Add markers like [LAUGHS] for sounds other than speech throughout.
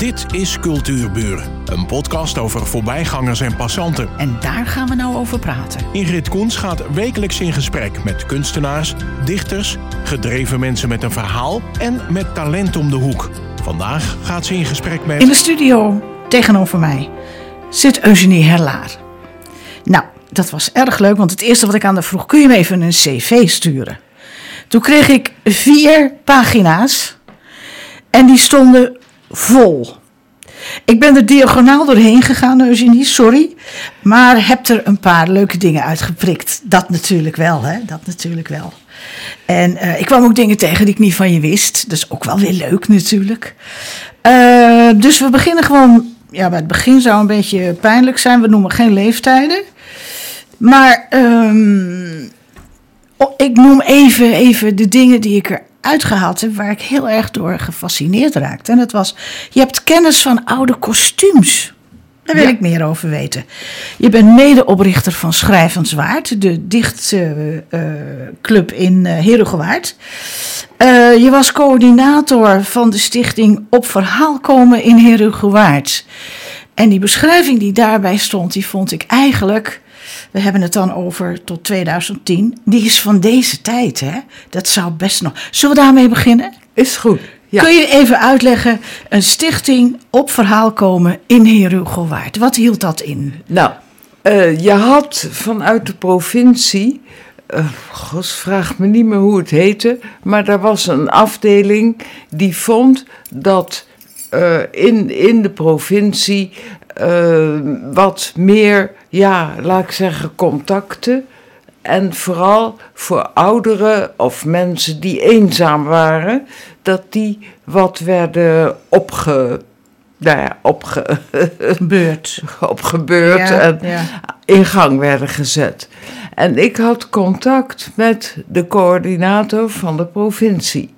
Dit is Cultuurburen, een podcast over voorbijgangers en passanten. En daar gaan we nou over praten. Ingrid Koens gaat wekelijks in gesprek met kunstenaars, dichters, gedreven mensen met een verhaal en met talent om de hoek. Vandaag gaat ze in gesprek met. In de studio tegenover mij zit Eugenie Herlaar. Nou, dat was erg leuk, want het eerste wat ik aan haar vroeg: kun je me even een CV sturen? Toen kreeg ik vier pagina's en die stonden vol. Ik ben er diagonaal doorheen gegaan, Eugenie, sorry. Maar heb er een paar leuke dingen uitgeprikt. Dat natuurlijk wel, hè? Dat natuurlijk wel. En uh, ik kwam ook dingen tegen die ik niet van je wist. Is ook wel weer leuk natuurlijk. Uh, dus we beginnen gewoon. Ja, bij het begin zou een beetje pijnlijk zijn. We noemen geen leeftijden. Maar um, ik noem even, even de dingen die ik er uitgehaald heb, waar ik heel erg door gefascineerd raakte. En dat was, je hebt kennis van oude kostuums. Daar wil ja. ik meer over weten. Je bent medeoprichter van Schrijvenswaard, de dichtclub uh, in uh, Herugewaard. Uh, je was coördinator van de stichting Op Verhaal komen in Herugewaard. En die beschrijving die daarbij stond, die vond ik eigenlijk we hebben het dan over tot 2010. Die is van deze tijd, hè? Dat zou best nog. Zullen we daarmee beginnen? Is goed. Ja. Kun je even uitleggen, een stichting op verhaal komen in Herugowaard. Wat hield dat in? Nou, uh, je had vanuit de provincie, uh, gos, vraag me niet meer hoe het heette, maar er was een afdeling die vond dat uh, in, in de provincie wat meer ja, laat ik zeggen, contacten. En vooral voor ouderen of mensen die eenzaam waren, dat die wat werden opge. Nou ja, opgebeurd. [LAUGHS] opgebeurd ja, en ja. in gang werden gezet. En ik had contact met de coördinator van de provincie.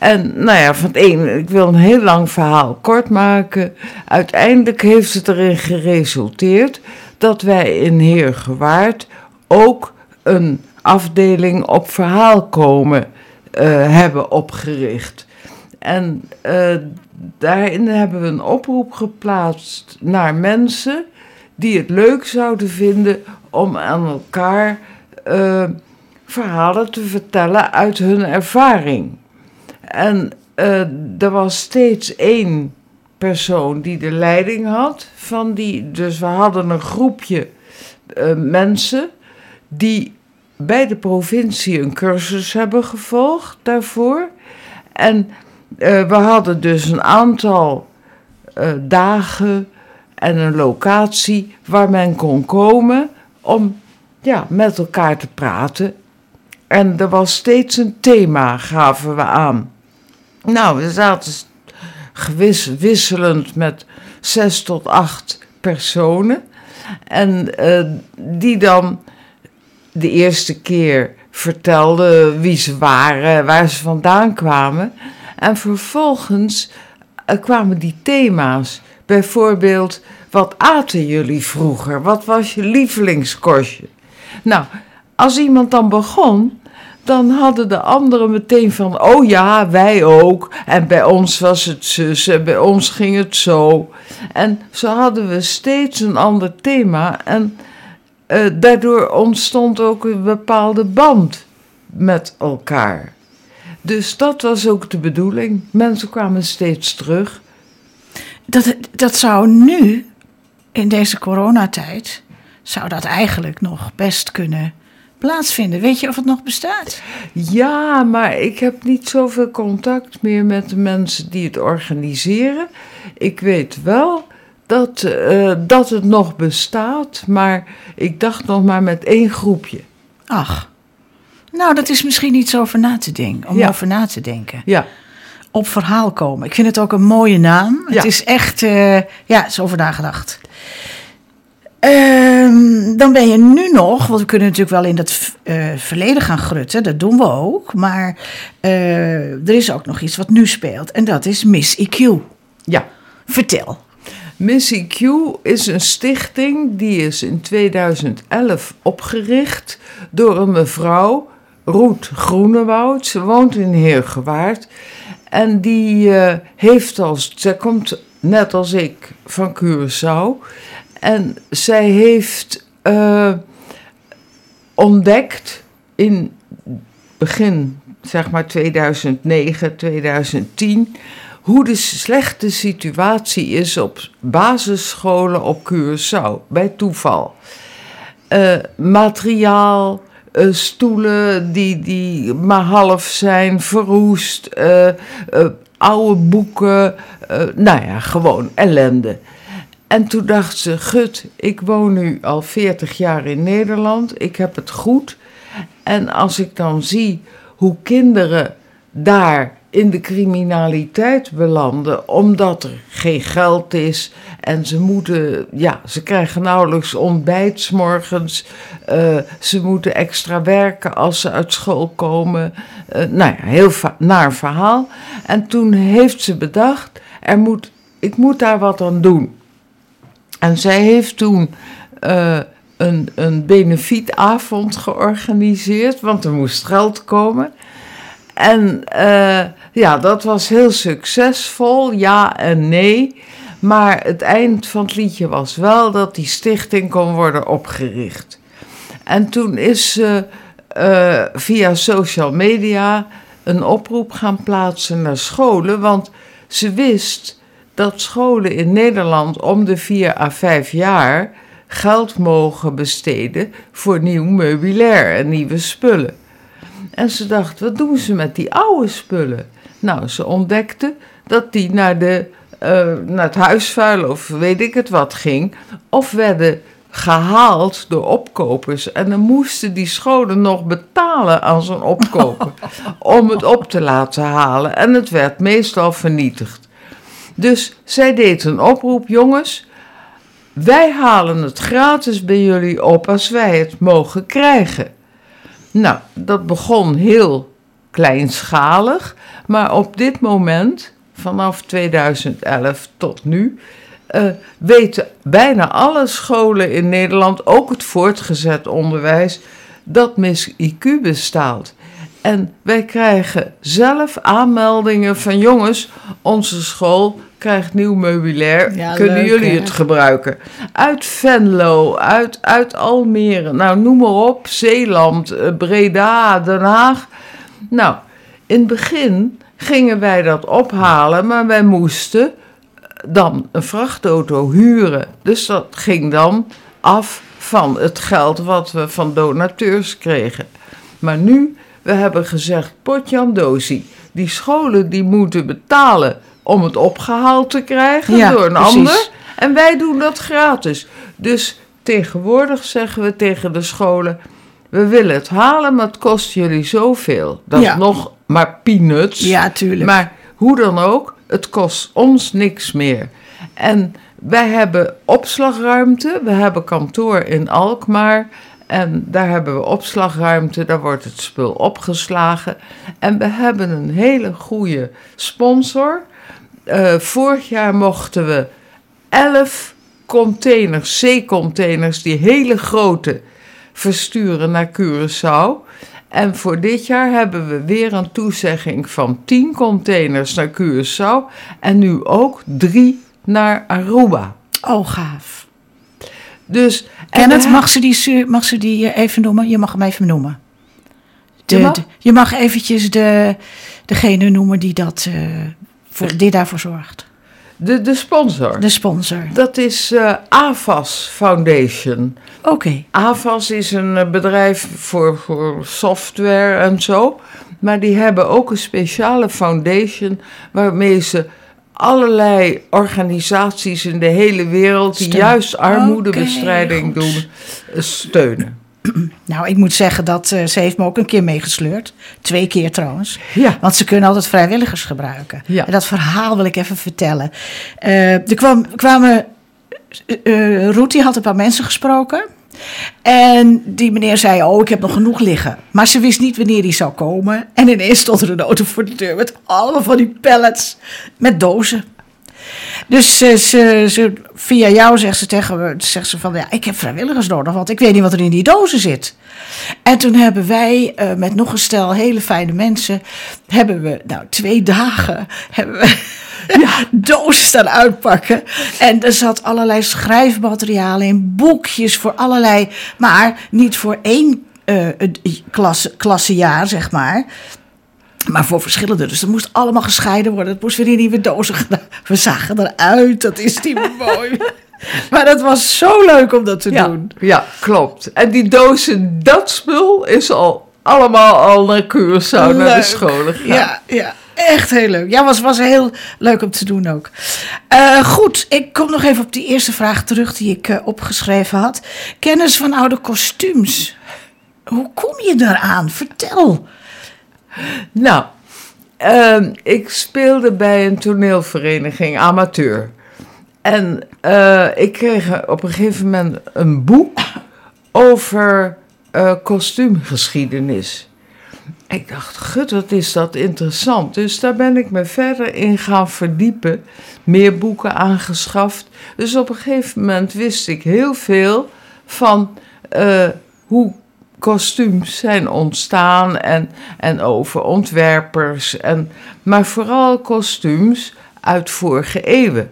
En nou ja, van het een, ik wil een heel lang verhaal kort maken. Uiteindelijk heeft het erin geresulteerd dat wij in Heergewaard ook een afdeling op verhaal komen uh, hebben opgericht. En uh, daarin hebben we een oproep geplaatst naar mensen die het leuk zouden vinden om aan elkaar uh, verhalen te vertellen uit hun ervaring. En er was steeds één persoon die de leiding had van die. Dus we hadden een groepje uh, mensen die bij de provincie een cursus hebben gevolgd daarvoor. En uh, we hadden dus een aantal uh, dagen en een locatie waar men kon komen om ja, met elkaar te praten. En er was steeds een thema, gaven we aan. Nou, we zaten wisselend met zes tot acht personen. En uh, die dan de eerste keer vertelden wie ze waren, waar ze vandaan kwamen. En vervolgens uh, kwamen die thema's. Bijvoorbeeld, wat aten jullie vroeger? Wat was je lievelingskostje? Nou, als iemand dan begon, dan hadden de anderen meteen van: oh ja, wij ook. En bij ons was het zus en bij ons ging het zo. En zo hadden we steeds een ander thema. En uh, daardoor ontstond ook een bepaalde band met elkaar. Dus dat was ook de bedoeling. Mensen kwamen steeds terug. Dat, dat zou nu, in deze coronatijd, zou dat eigenlijk nog best kunnen plaatsvinden. Weet je of het nog bestaat? Ja, maar ik heb niet zoveel contact meer met de mensen die het organiseren. Ik weet wel dat, uh, dat het nog bestaat, maar ik dacht nog maar met één groepje. Ach, nou, dat is misschien iets over na te denken, om ja. over na te denken. Ja. Op verhaal komen. Ik vind het ook een mooie naam. Ja. Het is echt, uh, ja, het is over nagedacht. Um, dan ben je nu nog, want we kunnen natuurlijk wel in dat uh, verleden gaan grutten, dat doen we ook. Maar uh, er is ook nog iets wat nu speelt en dat is Miss IQ. Ja. Vertel. Miss IQ is een stichting die is in 2011 opgericht door een mevrouw, Roet Groenewoud. Ze woont in Heergewaard. En die uh, heeft als, zij komt net als ik van Curaçao. En zij heeft uh, ontdekt in begin, zeg maar 2009, 2010, hoe de slechte situatie is op basisscholen op Curaçao, bij toeval. Uh, materiaal, uh, stoelen die, die maar half zijn, verroest, oude boeken, nou ja, gewoon ellende. En toen dacht ze, gut, ik woon nu al 40 jaar in Nederland, ik heb het goed. En als ik dan zie hoe kinderen daar in de criminaliteit belanden, omdat er geen geld is en ze moeten, ja, ze krijgen nauwelijks ontbijt morgens, uh, ze moeten extra werken als ze uit school komen. Uh, nou ja, heel naar verhaal. En toen heeft ze bedacht, er moet, ik moet daar wat aan doen. En zij heeft toen uh, een, een benefietavond georganiseerd, want er moest geld komen. En uh, ja, dat was heel succesvol, ja en nee. Maar het eind van het liedje was wel dat die stichting kon worden opgericht. En toen is ze uh, via social media een oproep gaan plaatsen naar scholen, want ze wist dat scholen in Nederland om de vier à vijf jaar geld mogen besteden voor nieuw meubilair en nieuwe spullen. En ze dacht, wat doen ze met die oude spullen? Nou, ze ontdekte dat die naar, de, uh, naar het huisvuil of weet ik het wat ging, of werden gehaald door opkopers. En dan moesten die scholen nog betalen aan zo'n opkoper [LAUGHS] om het op te laten halen. En het werd meestal vernietigd. Dus zij deed een oproep, jongens, wij halen het gratis bij jullie op als wij het mogen krijgen. Nou, dat begon heel kleinschalig, maar op dit moment, vanaf 2011 tot nu, uh, weten bijna alle scholen in Nederland, ook het voortgezet onderwijs, dat Miss IQ bestaat. En wij krijgen zelf aanmeldingen van jongens, onze school krijgt nieuw meubilair. Ja, Kunnen jullie het gebruiken? Uit Venlo, uit, uit Almere, nou noem maar op, Zeeland, eh, Breda, Den Haag. Nou, in het begin gingen wij dat ophalen, maar wij moesten dan een vrachtauto huren. Dus dat ging dan af van het geld wat we van donateurs kregen. Maar nu, we hebben gezegd, potjandosi, die scholen die moeten betalen om het opgehaald te krijgen door een ander. En wij doen dat gratis. Dus tegenwoordig zeggen we tegen de scholen: we willen het halen, maar het kost jullie zoveel. Dat is nog maar peanuts. Ja, tuurlijk. Maar hoe dan ook, het kost ons niks meer. En wij hebben opslagruimte. We hebben kantoor in Alkmaar. En daar hebben we opslagruimte, daar wordt het spul opgeslagen. En we hebben een hele goede sponsor. Uh, vorig jaar mochten we 11 containers, zeecontainers, die hele grote, versturen naar Curaçao. En voor dit jaar hebben we weer een toezegging van 10 containers naar Curaçao en nu ook 3 naar Aruba. Oh, gaaf. Dus, Kenneth, mag ze, die, mag ze die eh, even noemen? Je mag hem even noemen. De, je, mag? De, je mag eventjes de, degene noemen die dat uh, voor, die daarvoor zorgt. De, de sponsor? De sponsor. Dat is uh, AVAS Foundation. Oké. Okay. AVAS is een eh, bedrijf voor, voor software en zo. Maar die hebben ook een speciale foundation waarmee ze allerlei organisaties in de hele wereld die juist armoedebestrijding doen, eh, steunen. [CLEARS THROAT] Nou, ik moet zeggen dat uh, ze heeft me ook een keer meegesleurd. Twee keer trouwens. Ja. Want ze kunnen altijd vrijwilligers gebruiken. Ja. En dat verhaal wil ik even vertellen. Uh, er kwam, kwamen... Uh, Ruti had een paar mensen gesproken. En die meneer zei, oh, ik heb nog genoeg liggen. Maar ze wist niet wanneer die zou komen. En ineens stond er een auto voor de deur met allemaal van die pallets met dozen. Dus ze, ze, ze via jou zegt ze tegen me, zegt ze van ja, ik heb vrijwilligers nodig, want ik weet niet wat er in die dozen zit. En toen hebben wij uh, met nog een stel hele fijne mensen, hebben we nou twee dagen [LAUGHS] hebben we ja, [LAUGHS] dozen staan uitpakken. En er zat allerlei schrijfmateriaal in, boekjes voor allerlei, maar niet voor één uh, klasse, klassejaar, zeg maar. Maar voor verschillende. Dus dat moest allemaal gescheiden worden. Het moest weer in nieuwe dozen gedaan. We zagen eruit. Dat is die [LAUGHS] mooi. Maar dat was zo leuk om dat te doen. Ja, klopt. En die dozen, dat spul is al allemaal al naar Curaçao, naar de scholen gegaan. Ja, ja. Echt heel leuk. Ja, was, was heel leuk om te doen ook. Uh, goed, ik kom nog even op die eerste vraag terug die ik uh, opgeschreven had. Kennis van oude kostuums. Hoe kom je daaraan? Vertel. Nou, uh, ik speelde bij een toneelvereniging, amateur. En uh, ik kreeg op een gegeven moment een boek over uh, kostuumgeschiedenis. Ik dacht, gut, wat is dat interessant. Dus daar ben ik me verder in gaan verdiepen. Meer boeken aangeschaft. Dus op een gegeven moment wist ik heel veel van uh, hoe kostuums zijn ontstaan en, en over ontwerpers. En, maar vooral kostuums uit vorige eeuwen.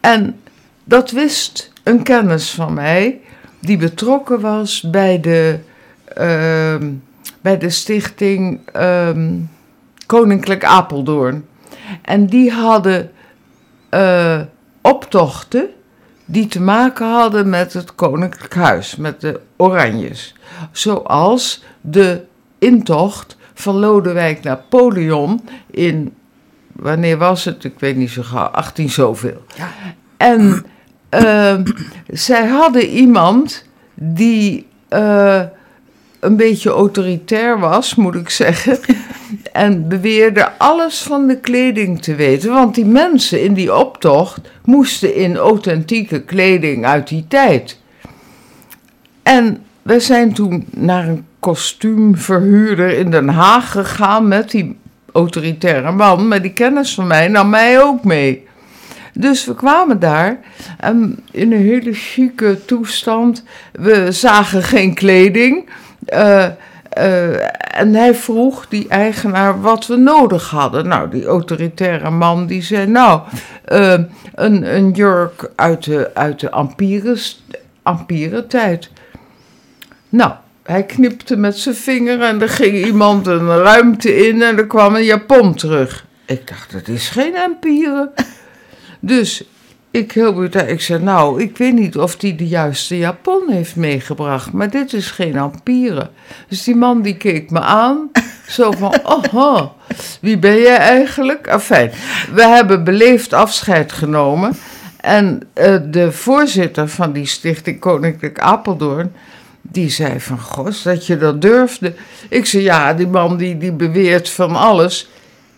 En dat wist een kennis van mij die betrokken was bij de, uh, bij de stichting uh, Koninklijk Apeldoorn. En die hadden uh, optochten die te maken hadden met het Koninklijk Huis, met de Oranjes. Zoals de intocht van Lodewijk Napoleon in, wanneer was het? Ik weet niet zo gauw, 18 zoveel. Ja. En uh, zij hadden iemand die uh, een beetje autoritair was, moet ik zeggen. [LAUGHS] En beweerde alles van de kleding te weten. Want die mensen in die optocht moesten in authentieke kleding uit die tijd. En we zijn toen naar een kostuumverhuurder in Den Haag gegaan met die autoritaire man. Maar die kennis van mij nam mij ook mee. Dus we kwamen daar en in een hele chique toestand. We zagen geen kleding. Uh, uh, en hij vroeg die eigenaar wat we nodig hadden. Nou, die autoritaire man die zei: Nou, uh, een, een jurk uit de, uit de Ampire, tijd. Nou, hij knipte met zijn vinger en er ging iemand een ruimte in en er kwam een japon terug. Ik dacht, dat is geen Ampire. Dus ik heel ik zei, nou, ik weet niet of die de juiste japon heeft meegebracht, maar dit is geen Ampire. Dus die man die keek me aan, zo van, [LAUGHS] oh, wie ben jij eigenlijk? Enfin, we hebben beleefd afscheid genomen. En uh, de voorzitter van die stichting Koninklijk Apeldoorn, die zei van, gos, dat je dat durfde. Ik zei, ja, die man die, die beweert van alles.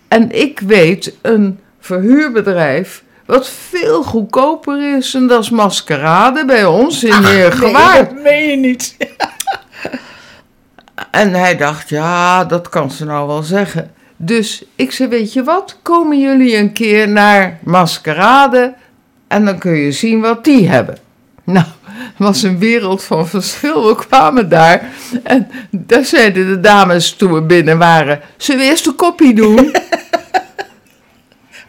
En ik weet een verhuurbedrijf wat veel goedkoper is. En dat is maskerade bij ons in Heergewaard. Nee, dat meen je niet. [LAUGHS] en hij dacht, ja, dat kan ze nou wel zeggen. Dus ik zei, weet je wat, komen jullie een keer naar maskerade en dan kun je zien wat die hebben. [LAUGHS] Nou, het was een wereld van verschil. We kwamen daar en daar zeiden de dames toen we binnen waren, zullen we eerst een kopie doen? [LAUGHS]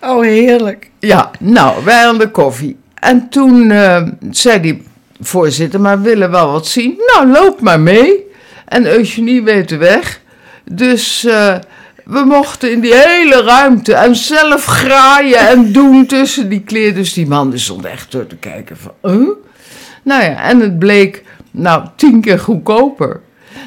Oh, heerlijk. Ja, nou, wij aan de koffie. En toen uh, zei die voorzitter, maar we willen wel wat zien. Nou, loop maar mee. En Eugenie weet de weg. Dus uh, we mochten in die hele ruimte en zelf graaien en doen tussen die kleren. Dus die man stond echt door te kijken van, huh? Nou ja, en het bleek nou tien keer goedkoper.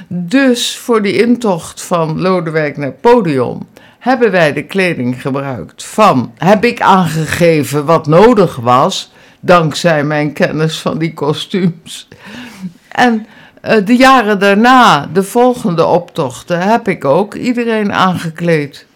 Dus voor die intocht van Lodewijk naar Podium hebben wij de kleding gebruikt van, heb ik aangegeven wat nodig was, dankzij mijn kennis van die kostuums. En uh, de jaren daarna, de volgende optochten, heb ik ook iedereen aangekleed.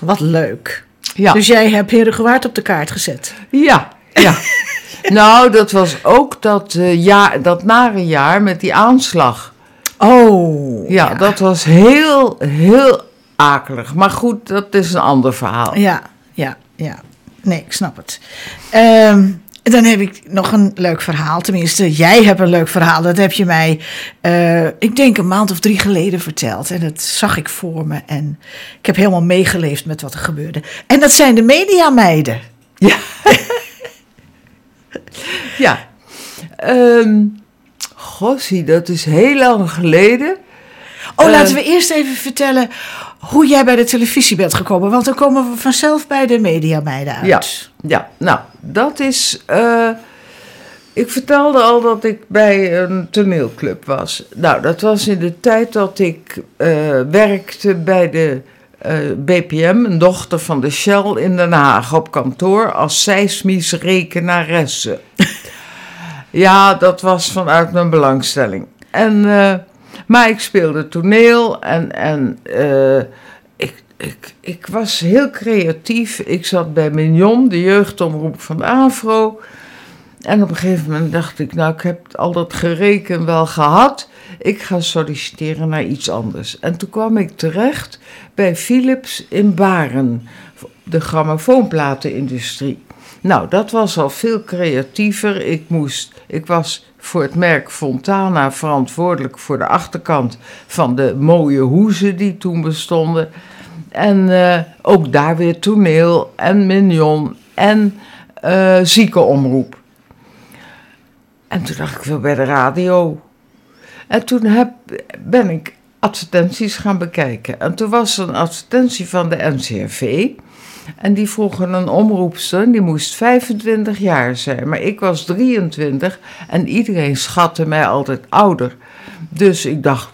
Wat leuk. Ja. Dus jij hebt Herengewaard op de kaart gezet? Ja, ja. [LAUGHS] nou, dat was ook dat, uh, jaar, dat nare jaar met die aanslag. Oh. Ja, ja, dat was heel, heel akelig. Maar goed, dat is een ander verhaal. Ja, ja, ja. Nee, ik snap het. Um, dan heb ik nog een leuk verhaal. Tenminste, jij hebt een leuk verhaal. Dat heb je mij, uh, ik denk een maand of drie geleden verteld. En dat zag ik voor me. En ik heb helemaal meegeleefd met wat er gebeurde. En dat zijn de mediameiden. Ja. [LAUGHS] ja. Um, Gossie, dat is heel lang geleden. Oh, uh, laten we eerst even vertellen hoe jij bij de televisie bent gekomen. Want dan komen we vanzelf bij de mediameiden uit. Ja, ja. nou, dat is... Uh, ik vertelde al dat ik bij een toneelclub was. Nou, dat was in de tijd dat ik uh, werkte bij de uh, BPM, een dochter van de Shell in Den Haag, op kantoor als seismisch rekenaresse. [LAUGHS] ja, dat was vanuit mijn belangstelling. En maar ik speelde toneel en, en uh, ik, ik, ik was heel creatief. Ik zat bij Mignon, de jeugdomroep van de AVRO. En op een gegeven moment dacht ik, nou, ik heb al dat gereken wel gehad. Ik ga solliciteren naar iets anders. En toen kwam ik terecht bij Philips in Baren, de grammofoonplatenindustrie. Nou, dat was al veel creatiever. Ik moest, ik was voor het merk Fontana verantwoordelijk voor de achterkant van de mooie hoezen die toen bestonden. En uh, ook daar weer toneel en mignon en uh, ziekenomroep. En toen dacht ik wel bij de radio. En toen heb, ben ik advertenties gaan bekijken. En toen was er een advertentie van de NCRV. En die vroegen een omroepster, die moest 25 jaar zijn. Maar ik was 23 en iedereen schatte mij altijd ouder. Dus ik dacht,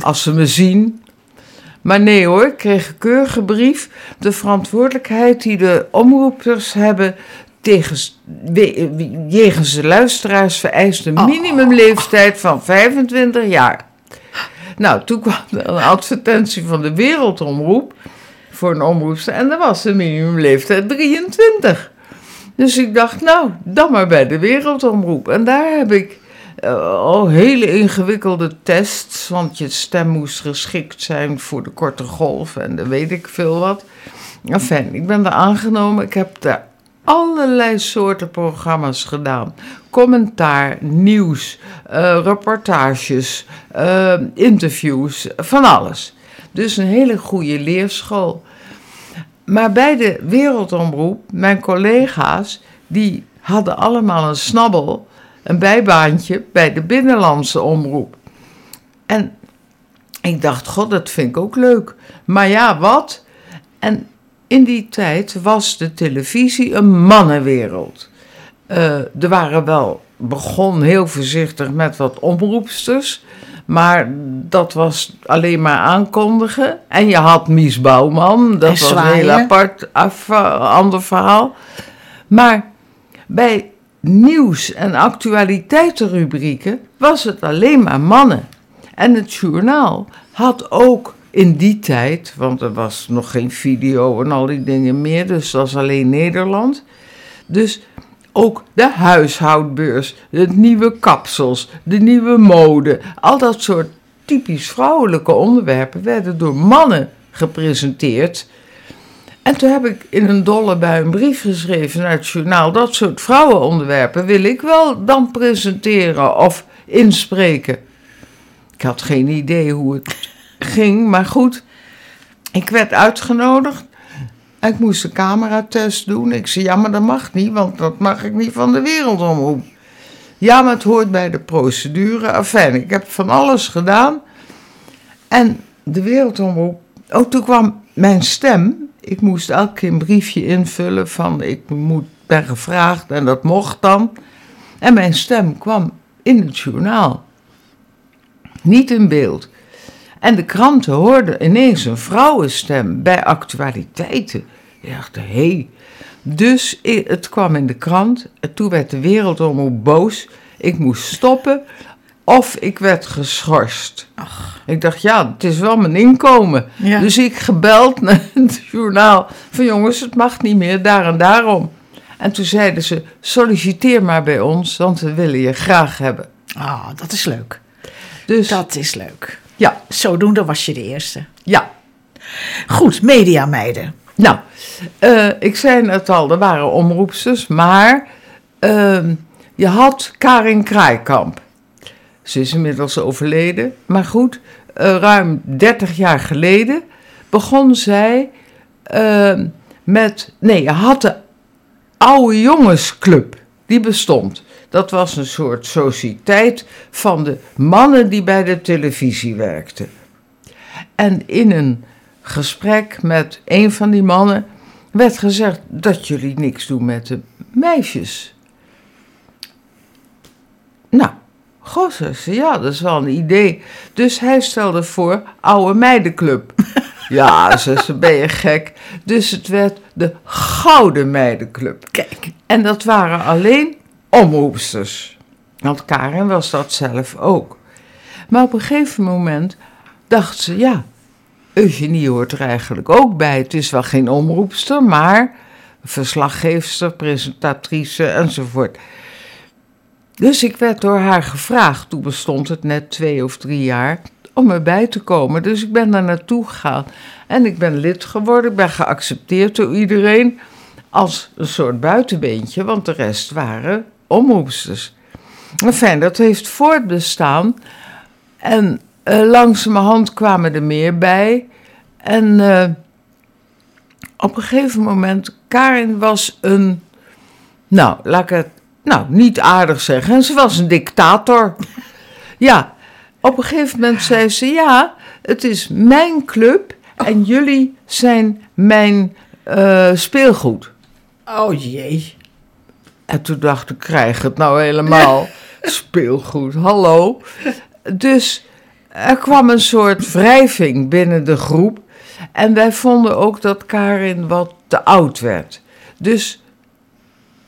als ze me zien. Maar nee hoor, ik kreeg een keurige brief. De verantwoordelijkheid die de omroepers hebben tegen, jegens de luisteraars vereist een oh. minimumleeftijd van 25 jaar. Nou, toen kwam er een advertentie van de Wereldomroep voor een omroepster. En dat was de minimumleeftijd 23. Dus ik dacht, nou, dan maar bij de Wereldomroep. En daar heb ik uh, al hele ingewikkelde tests, want je stem moest geschikt zijn voor de korte golf en dan weet ik veel wat. Enfin, ik ben er aangenomen. Ik heb daar allerlei soorten programma's gedaan. Commentaar, nieuws, uh, reportages, uh, interviews, van alles. Dus een hele goede leerschool. Maar bij de Wereldomroep, mijn collega's, die hadden allemaal een snabbel, een bijbaantje bij de Binnenlandse Omroep. En ik dacht, god, dat vind ik ook leuk. Maar ja, wat? En in die tijd was de televisie een mannenwereld. Uh, er waren wel, begon heel voorzichtig met wat omroepsters. Maar dat was alleen maar aankondigen. En je had Mies Bouwman, dat was een heel apart af, ander verhaal. Maar bij nieuws- en actualiteitenrubrieken was het alleen maar mannen. En het journaal had ook in die tijd, want er was nog geen video en al die dingen meer, dus dat was alleen Nederland. Dus ook de huishoudbeurs, het nieuwe kapsels, de nieuwe mode, al dat soort typisch vrouwelijke onderwerpen werden door mannen gepresenteerd. En toen heb ik in een dolle bij een brief geschreven naar het journaal: dat soort vrouwenonderwerpen wil ik wel dan presenteren of inspreken. Ik had geen idee hoe het ging, maar goed. Ik werd uitgenodigd ik moest een cameratest doen. Ik zei, ja, maar dat mag niet, want dat mag ik niet van de wereldomroep. Ja, maar het hoort bij de procedure. Enfin, ik heb van alles gedaan. En de wereldomroep... Oh, toen kwam mijn stem. Ik moest elke keer een briefje invullen van... ik moet, ben gevraagd en dat mocht dan. En mijn stem kwam in het journaal. Niet in beeld. En de kranten hoorden ineens een vrouwenstem bij actualiteiten. Ik dacht, hé. Hey. Dus het kwam in de krant. En toen werd de wereldomroep boos. Ik moest stoppen of ik werd geschorst. Ach. Ik dacht, ja, het is wel mijn inkomen. Dus ik gebeld [LAUGHS] naar het journaal van jongens, het mag niet meer, daar en daarom. En toen zeiden ze, solliciteer maar bij ons, want we willen je graag hebben. Ah, dat is leuk. Dus, dat is leuk. Ja. Zodoende was je de eerste. Ja. Goed, mediameiden. Nou, uh, ik zei het al, er waren omroepsters, maar ehm, je had Karin Kraaikamp. Ze is inmiddels overleden. Maar goed, uh, ruim 30 jaar geleden begon zij uh, met. Nee, je had de Oude Jongensclub. Die bestond. Dat was een soort sociëteit van de mannen die bij de televisie werkten. En in een gesprek met een van die mannen werd gezegd dat jullie niks doen met de meisjes. Nou, goh, ze, ja, dat is wel een idee. Dus hij stelde voor oude meidenclub. [LAUGHS] ja, ze, ben je gek. Dus het werd de Gouden Meidenclub. Kijk. En dat waren alleen omroepsters. Want Karen was dat zelf ook. Maar op een gegeven moment dacht ze, ja, Eugenie hoort er eigenlijk ook bij. Het is wel geen omroepster, maar verslaggeefster, presentatrice enzovoort. Dus ik werd door haar gevraagd, toen bestond het net twee of drie jaar, om erbij te komen. Dus ik ben daar naartoe gegaan en ik ben lid geworden. Ik ben geaccepteerd door iedereen als een soort buitenbeentje, want de rest waren omroepsters. Fijn, dat heeft voortbestaan. En uh, langzamerhand kwamen er meer bij. En uh, op een gegeven moment, Karin was een, nou, laat ik het nou, niet aardig zeggen. Ze was een dictator. [LAUGHS] Ja, op een gegeven moment zei ze: Ja, het is mijn club en jullie zijn mijn uh, speelgoed. Oh jee. En toen dacht ik: Krijg het nou helemaal? [LAUGHS] speelgoed, hallo. Dus er kwam een soort wrijving binnen de groep. En wij vonden ook dat Karin wat te oud werd. Dus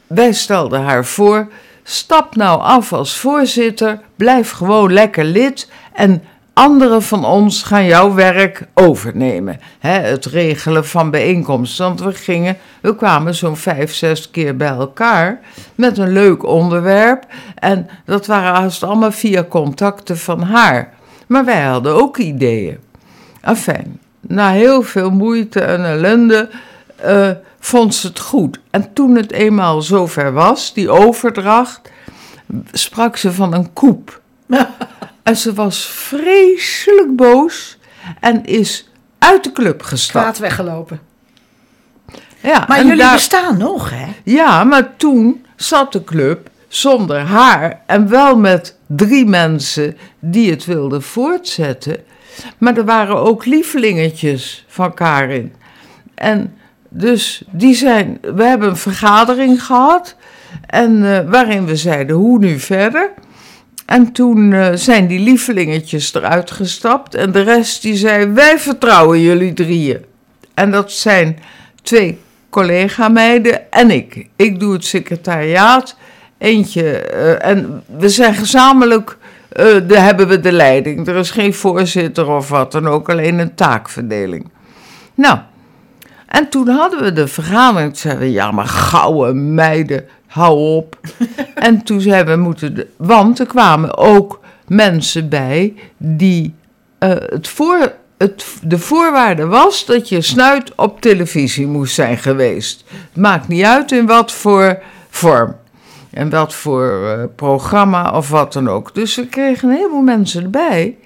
wij stelden haar voor: stap nou af als voorzitter, blijf gewoon lekker lid en anderen van ons gaan jouw werk overnemen. het regelen van bijeenkomsten. Want we gingen, we kwamen zo'n vijf, zes keer bij elkaar met een leuk onderwerp. En dat waren haast allemaal via contacten van haar. Maar wij hadden ook ideeën. Enfin, na heel veel moeite en ellende uh, vond ze het goed. En toen het eenmaal zover was, die overdracht, sprak ze van een koep. [LAUGHS] en ze was vreselijk boos en is uit de club gestapt. Kwaad weggelopen. Ja, maar jullie daar, bestaan nog, hè? Ja, maar toen zat de club zonder haar en wel met drie mensen die het wilden voortzetten. Maar er waren ook lievelingetjes van Karin. En dus die zijn, we hebben een vergadering gehad en uh, waarin we zeiden hoe nu verder. En toen uh, zijn die lievelingetjes eruit gestapt en de rest die zei wij vertrouwen jullie drieën. En dat zijn twee collega-meiden en ik. Ik doe het secretariaat, eentje uh, en we zijn gezamenlijk uh, de, hebben we de leiding. Er is geen voorzitter of wat dan ook, alleen een taakverdeling. Nou, en toen hadden we de vergadering. Toen zeiden we, ja, maar gouden meiden, hou op. [LAUGHS] en toen zeiden we, moeten... Want er kwamen ook mensen bij die uh, het voor... Het, de voorwaarde was dat je snuit op televisie moest zijn geweest. Het maakt niet uit in wat voor vorm. En wat voor uh, programma of wat dan ook. Dus we kregen een heleboel mensen erbij.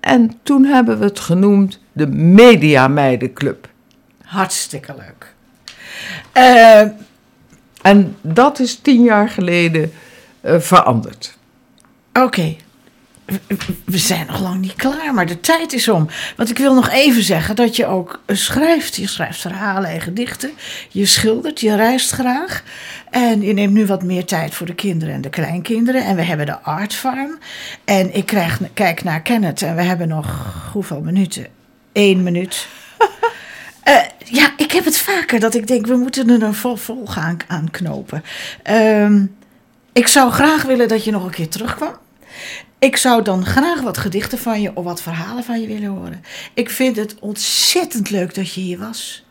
En toen hebben we het genoemd de Media Meidenclub. Hartstikke leuk. Uh, en dat is tien jaar geleden uh, veranderd. Oké. We zijn nog lang niet klaar, maar de tijd is om. Want ik wil nog even zeggen dat je ook schrijft. Je schrijft verhalen en gedichten. Je schildert, je reist graag. En je neemt nu wat meer tijd voor de kinderen en de kleinkinderen. En we hebben de Art Farm. En ik krijg, kijk naar Kenneth en we hebben nog hoeveel minuten? Eén minuut. Uh, ja, ik heb het vaker dat ik denk, we moeten er een vervolg aan, knopen. Uh, ik zou graag willen dat je nog een keer terugkwam. Ik zou dan graag wat gedichten van je of wat verhalen van je willen horen. Ik vind het ontzettend leuk dat je hier was.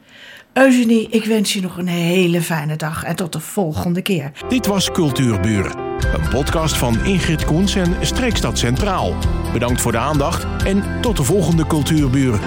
Eugenie, ik wens je nog een hele fijne dag en tot de volgende keer. Dit was Cultuurburen, een podcast van Ingrid Koens en Streekstad Centraal. Bedankt voor de aandacht en tot de volgende Cultuurburen.